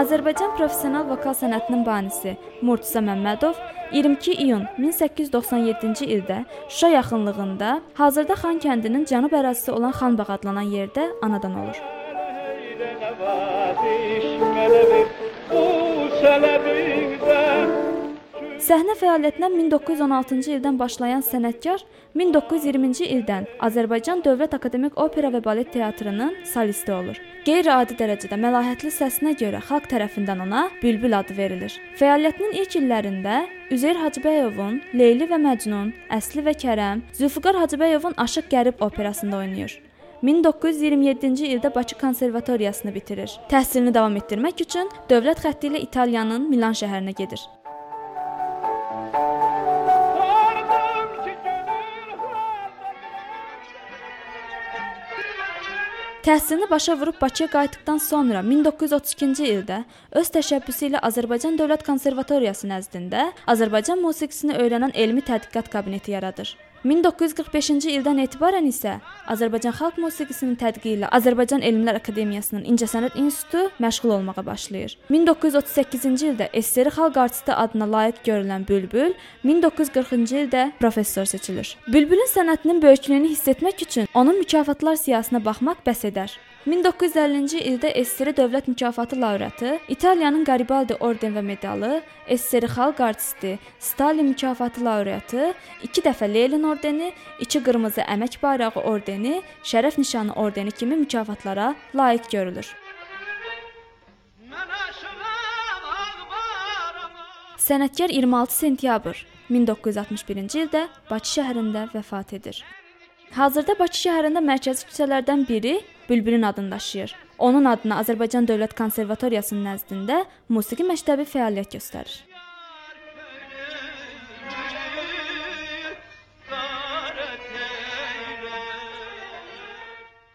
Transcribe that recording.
Azərbaycan professional vokal sənətinin banisi Murtuza Məmmədov 22 iyun 1897-ci ildə Şuşa yaxınlığında, hazırda Xan kəndinin cənub ərazisi olan Xanbağ adlanan yerdə anadan olur. Səhnə fəaliyyətinə 1916-cı ildən başlayan sənətkar 1920-ci ildən Azərbaycan Dövlət Akademik Opera və Balet Teatrının solisti olur. Qeyri-adi dərəcədə məlahətli səsinə görə xalq tərəfindən ona Bülbül adı verilir. Fəaliyyətinin ilk illərində Üzeyir Hacıbəyovun Leyli və Məcnun, Əsli və Kərəm, Zülfüqar Hacıbəyovun Aşıq Qərib operasında oynayır. 1927-ci ildə Bakı konservatoriyasını bitirir. Təhsilini davam etdirmək üçün dövlət xətti ilə İtaliyanın Milan şəhərinə gedir. Təhsilini başa vurub Bakıya qayıtdıqdan sonra 1932-ci ildə öz təşəbbüsü ilə Azərbaycan Dövlət Konservatoriyası nəzdində Azərbaycan musiqisini öyrənən elmi tədqiqat kabineti yaradır. 1945-ci ildən etibarən isə Azərbaycan xalq musiqisinin tədqiqi ilə Azərbaycan Elmlər Akademiyasının İncəsənət İnstitutu məşğul olmağa başlayır. 1938-ci ildə SSR Xalq artisti adına layiq görülən Bülbül 1940-cı ildə professor seçilir. Bülbülün sənətinin böyüklüyünü hiss etmək üçün onun mükafatlar siyahısına baxmaq bəs edər. 1950-ci ildə SSR Dövlət Mükafatı laureatı, İtaliyanın Garibaldi orden və medalı, SSR Xalq artisti, Stalin mükafatı laureatı, 2 dəfə Lenin ordeni, 2 qırmızı əmək bayrağı ordeni, şərəf nişanı ordeni kimi mükafatlara layiq görülür. Sənətkar 26 sentyabr 1961-ci ildə Bakı şəhərində vəfat edir. Hazırda Bakı şəhərində mərkəzi küçələrdən biri Bülbülün adını daşıyır. Onun adına Azərbaycan Dövlət Konservatoriyasının nəzdində musiqi məktəbi fəaliyyət göstərir.